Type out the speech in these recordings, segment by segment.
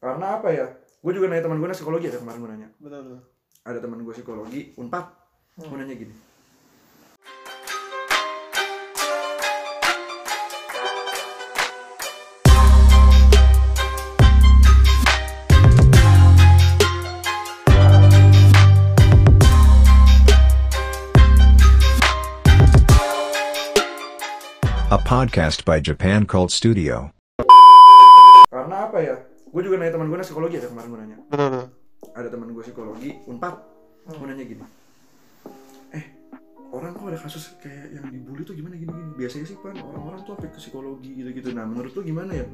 karena apa ya? Gue juga nanya teman gue nah psikologi ada kemarin gue nanya. Betul betul. Ada teman gue psikologi unpad. Hmm. gue nanya gini. A podcast by Japan Cult Studio. karena apa ya gue juga nanya teman gue nah psikologi ada kemarin gue nanya. Ada teman gue psikologi unpad. Hmm. gue nanya gini eh orang kok ada kasus kayak yang dibully tuh gimana gini gini? Biasanya sih pan orang-orang tuh apa ke psikologi gitu gitu nah menurut lu gimana ya?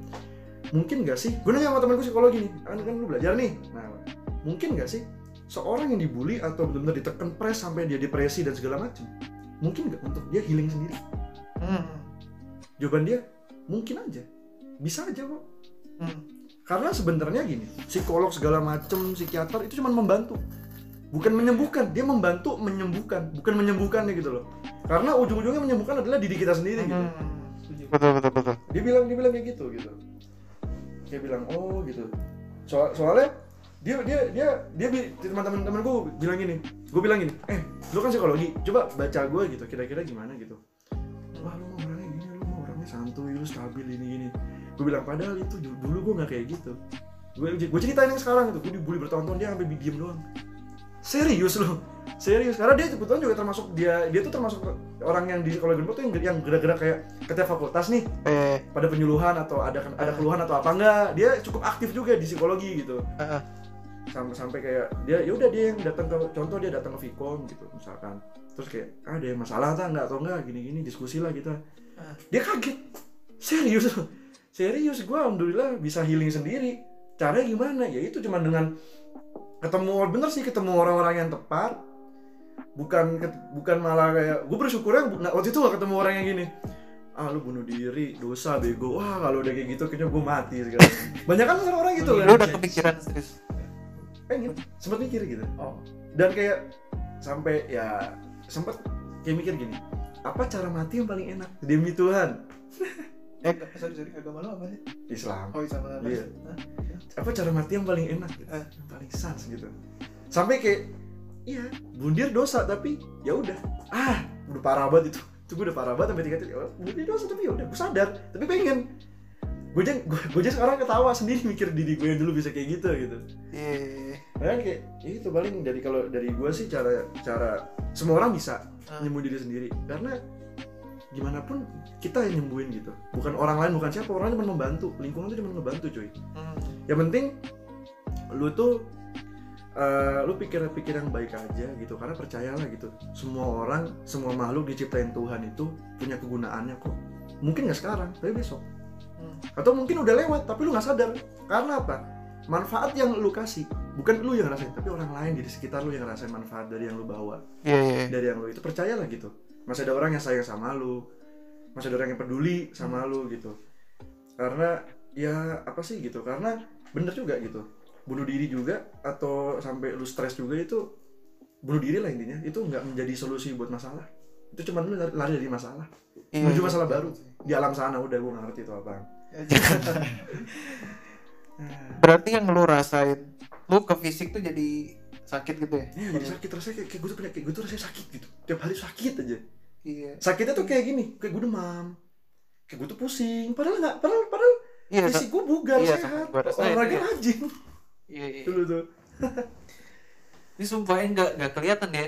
Mungkin gak sih? Gue nanya sama temen gue psikologi nih. Kan kan lu belajar nih. Nah mungkin gak sih seorang yang dibully atau benar-benar ditekan pres sampai dia depresi dan segala macam mungkin gak untuk dia healing sendiri? Hmm. jawaban dia mungkin aja. Bisa aja kok. Hmm. Karena sebenarnya gini psikolog segala macem psikiater itu cuma membantu. Bukan menyembuhkan dia membantu menyembuhkan. Bukan menyembuhkannya gitu loh. Karena ujung-ujungnya menyembuhkan adalah diri kita sendiri gitu. Hmm. betul betul betul. Dia bilang dia bilang kayak gitu gitu. Dia bilang oh gitu. Soal soalnya dia dia dia dia teman-teman teman gue bilang gini gue bilang gini eh lu kan psikologi coba baca gue gitu kira-kira gimana gitu. Wah lu mau orangnya gini lu mau orangnya santuy lu stabil ini gini gue bilang padahal itu du- dulu gue nggak kayak gitu. Gue gue ceritain yang sekarang itu gue dibully bertahun-tahun dia sampai diem doang. Serius lu serius karena dia kebetulan juga termasuk dia dia tuh termasuk orang yang di kalau tuh yang yang gerak-gerak kayak ketua fakultas nih. Eh. Pada penyuluhan atau ada ada keluhan atau apa enggak dia cukup aktif juga di psikologi gitu. Sampai sampai kayak dia ya udah dia yang datang ke contoh dia datang ke Vicom gitu misalkan. Terus kayak ah, ada yang masalah tak enggak atau enggak? Gini gini diskusi lah kita. Ah. dia kaget. Serius serius gue alhamdulillah bisa healing sendiri. Caranya gimana? Ya itu cuma dengan ketemu bener sih ketemu orang-orang yang tepat. Bukan bukan malah kayak gue bersyukurnya nggak- waktu itu gak ketemu orang yang gini. Ah lu bunuh diri dosa bego. Wah kalau udah kayak gitu kayaknya gue mati sekarang. Banyak kan orang gitu kan? lu udah kepikiran serius. Pengen sempet mikir gitu. Oh. Dan kayak sampai ya sempet kayak mikir gini. Apa cara mati yang paling enak? Demi Tuhan eh. sorry sorry agama lu apa sih? Islam. Oh apa Iya. Hah? apa cara mati yang paling enak gitu? Eh. yang paling sans gitu. Sampai kayak iya bundir dosa tapi ya udah. Ah udah parah banget itu. Itu gue udah parah banget sampai tiga titik. Oh, bundir dosa tapi ya udah gue sadar. Tapi pengen. Gue aja gue, gue aja sekarang ketawa sendiri mikir diri gue yang dulu bisa kayak gitu gitu. Iya Nah, kayak ya itu paling dari kalau dari gue sih cara cara semua orang bisa nyembuhin diri sendiri. Karena gimana pun kita yang nyembuhin gitu. Bukan orang lain bukan siapa orang lain cuma membantu. Lingkungan itu cuma ngebantu cuy. Hmm. yang penting lu tuh eh, lu pikir-pikir yang baik aja gitu. Karena percayalah gitu semua orang semua makhluk diciptain Tuhan itu punya kegunaannya kok. Mungkin nggak sekarang tapi besok. Hmm. atau mungkin udah lewat tapi lu nggak sadar. Karena apa? Manfaat yang lu kasih bukan lu yang rasain tapi orang lain di sekitar lu yang rasain manfaat dari yang lu bawa. Iya iya iya. dari yang lu itu. Percayalah gitu masih ada orang yang sayang sama lu masih ada orang yang peduli sama lu gitu. Karena ya apa sih gitu. Karena bener juga gitu. Bunuh diri juga atau sampai lu stres juga itu bunuh diri lah intinya. Itu nggak menjadi solusi buat masalah. Itu cuma lu lari, dari masalah. Iya, menuju masalah baru. di alam sana udah gue ngerti itu apa. Berarti yang lu rasain lu ke fisik tuh jadi sakit gitu ya? Iya, jadi sakit rasanya kayak, kayak gue tuh punya kayak gue tuh rasanya sakit gitu. Tiap hari sakit aja. Iya. Sakitnya tuh kayak gini kayak gue demam kayak gue tuh pusing. Padahal nggak padahal padahal iya fisik gue bugar iya, sehat. olahraga iya. rajin. Iya iya. Dulu tuh. Ini sumpahnya nggak nggak kelihatan ya.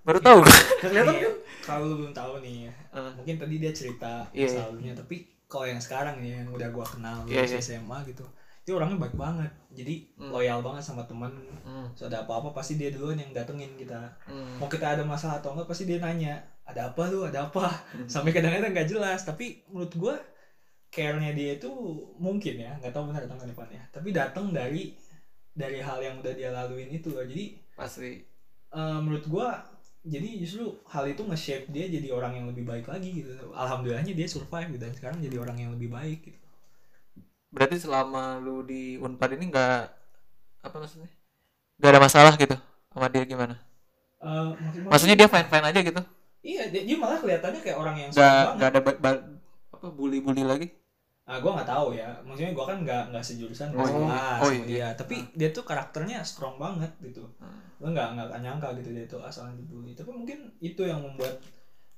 Baru tahu nggak kelihatan Iya, kan? Kalau lu belum tahu nih ya, Ah. mungkin tadi dia cerita Iya, masa iya. lalunya tapi kalau yang sekarang nih yang udah gua kenal Iya, lulus iya. SMA gitu dia orangnya baik banget. Jadi Hmm. loyal banget sama teman. Hmm, so ada apa-apa pasti dia duluan yang datengin kita. Hmm. mau kita ada masalah atau enggak pasti dia nanya ada apa lu? Ada apa? Hmm. sampai kadang-kadang nggak jelas. Tapi menurut gua care-nya dia itu mungkin ya nggak tahu benar atau nggak depannya. Tapi datang dari dari hal yang udah dia laluin itu loh. Jadi pasti. eh, menurut gua jadi justru hal itu nge-shape dia jadi orang yang lebih baik lagi gitu. Alhamdulillahnya dia survive gitu, dan sekarang jadi orang yang lebih baik gitu berarti selama lu di unpad ini nggak apa maksudnya? Nggak ada masalah gitu sama dia gimana? Eh, maksud- maksudnya dia fine fine aja gitu? Iya dia, dia malah kelihatannya kayak orang yang nggak nggak ada ba- ba- apa bully bully lagi? Ah gue nggak tahu ya. Maksudnya gue kan nggak nggak sejurusan Oh, nggak iya. Oh, sama iya. dia. Tapi dia tuh karakternya strong banget gitu. Hmm. lo nggak nggak nyangka gitu dia tuh asalnya dibully. Tapi mungkin itu yang membuat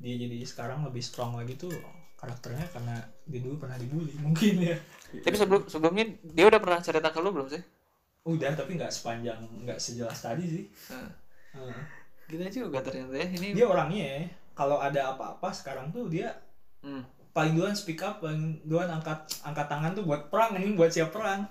dia jadi sekarang lebih strong lagi tuh karakternya karena dia dulu pernah dibully mungkin ya Tapi sebelum sebelumnya dia udah pernah cerita ke lu belum sih? udah tapi nggak sepanjang nggak sejelas tadi sih Nah, Heeh. Gila juga ternyata ya ini. dia orangnya ya, kalau ada apa-apa sekarang tuh dia Hmm. paling duluan speak up paling duluan angkat angkat tangan tuh buat perang ini buat siap perang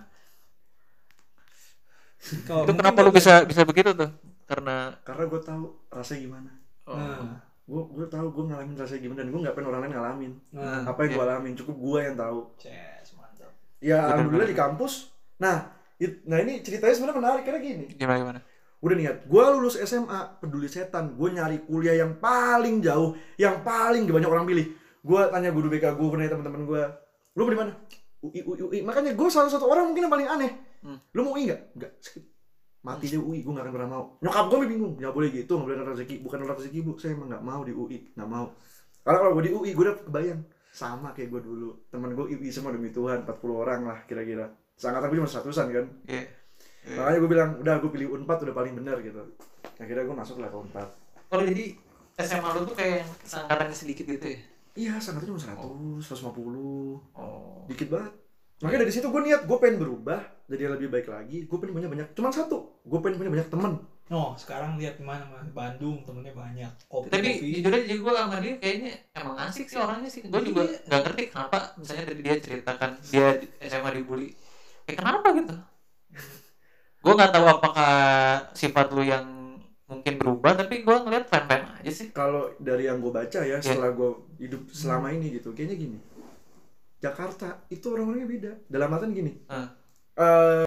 Itu kenapa lu bisa bisa begitu tuh? Karena karena gue tahu rasanya gimana oh, Nah, gue gue tahu gue ngalamin rasanya gimana dan gue nggak pengen orang lain ngalamin. Nah, apa yang gue alamin? Cukup gue yang tahu. Ces, mantap. ya alhamdulillah di kampus. Nah it- nah ini ceritanya sebenarnya menarik karena gini. Gimana gimana? udah niat gue lulus SMA peduli setan. Gue nyari kuliah yang paling jauh yang paling banyak orang pilih. Gue tanya guru BK gue pernah teman-teman gue lu mau di mana? UI UI UI makanya gue salah satu orang mungkin yang paling aneh. Hmm. lu mau UI nggak? Nggak. skip mati deh UI gue nggak akan pernah mau. Nyokap gue bingung. Nggak boleh gitu nggak boleh nolak rezeki. Bukan nolak rezeki bu. Saya emang nggak mau di UI nggak mau. Karena kalau gue di UI gue udah kebayang. Sama kayak gue dulu. Teman gue UI semua demi Tuhan 40 orang lah kira-kira. Seangkatan gue cuma seratusan kan? Iya. makanya gue bilang udah gue pilih unpad udah paling benar gitu. Akhirnya gue masuk lah ke unpad Oh jadi SMA lu tuh kayak sangkatannya sedikit gitu ya? iya sangatnya cuma 100 150 Oh. dikit banget makanya dari situ gue niat gue pengen berubah jadi lebih baik lagi gue pengen punya banyak cuma satu gue pengen punya banyak temen No, sekarang lihat di mana Mas? Bandung temennya banyak. Kopi, Tapi jujur aja gue sama dia kayaknya emang asik sih orangnya sih. Gue juga Iya. nggak ngerti kenapa misalnya tadi dia ceritakan dia di SMA dibully. Kayak kenapa gitu? Gue nggak tahu apakah sifat lu yang mungkin berubah tapi gue ngeliat fine-fine aja sih. kalau dari yang gue baca ya setelah gue hidup selama ini gitu kayaknya gini Jakarta itu orang-orangnya beda dalam artian gini Hmm. eh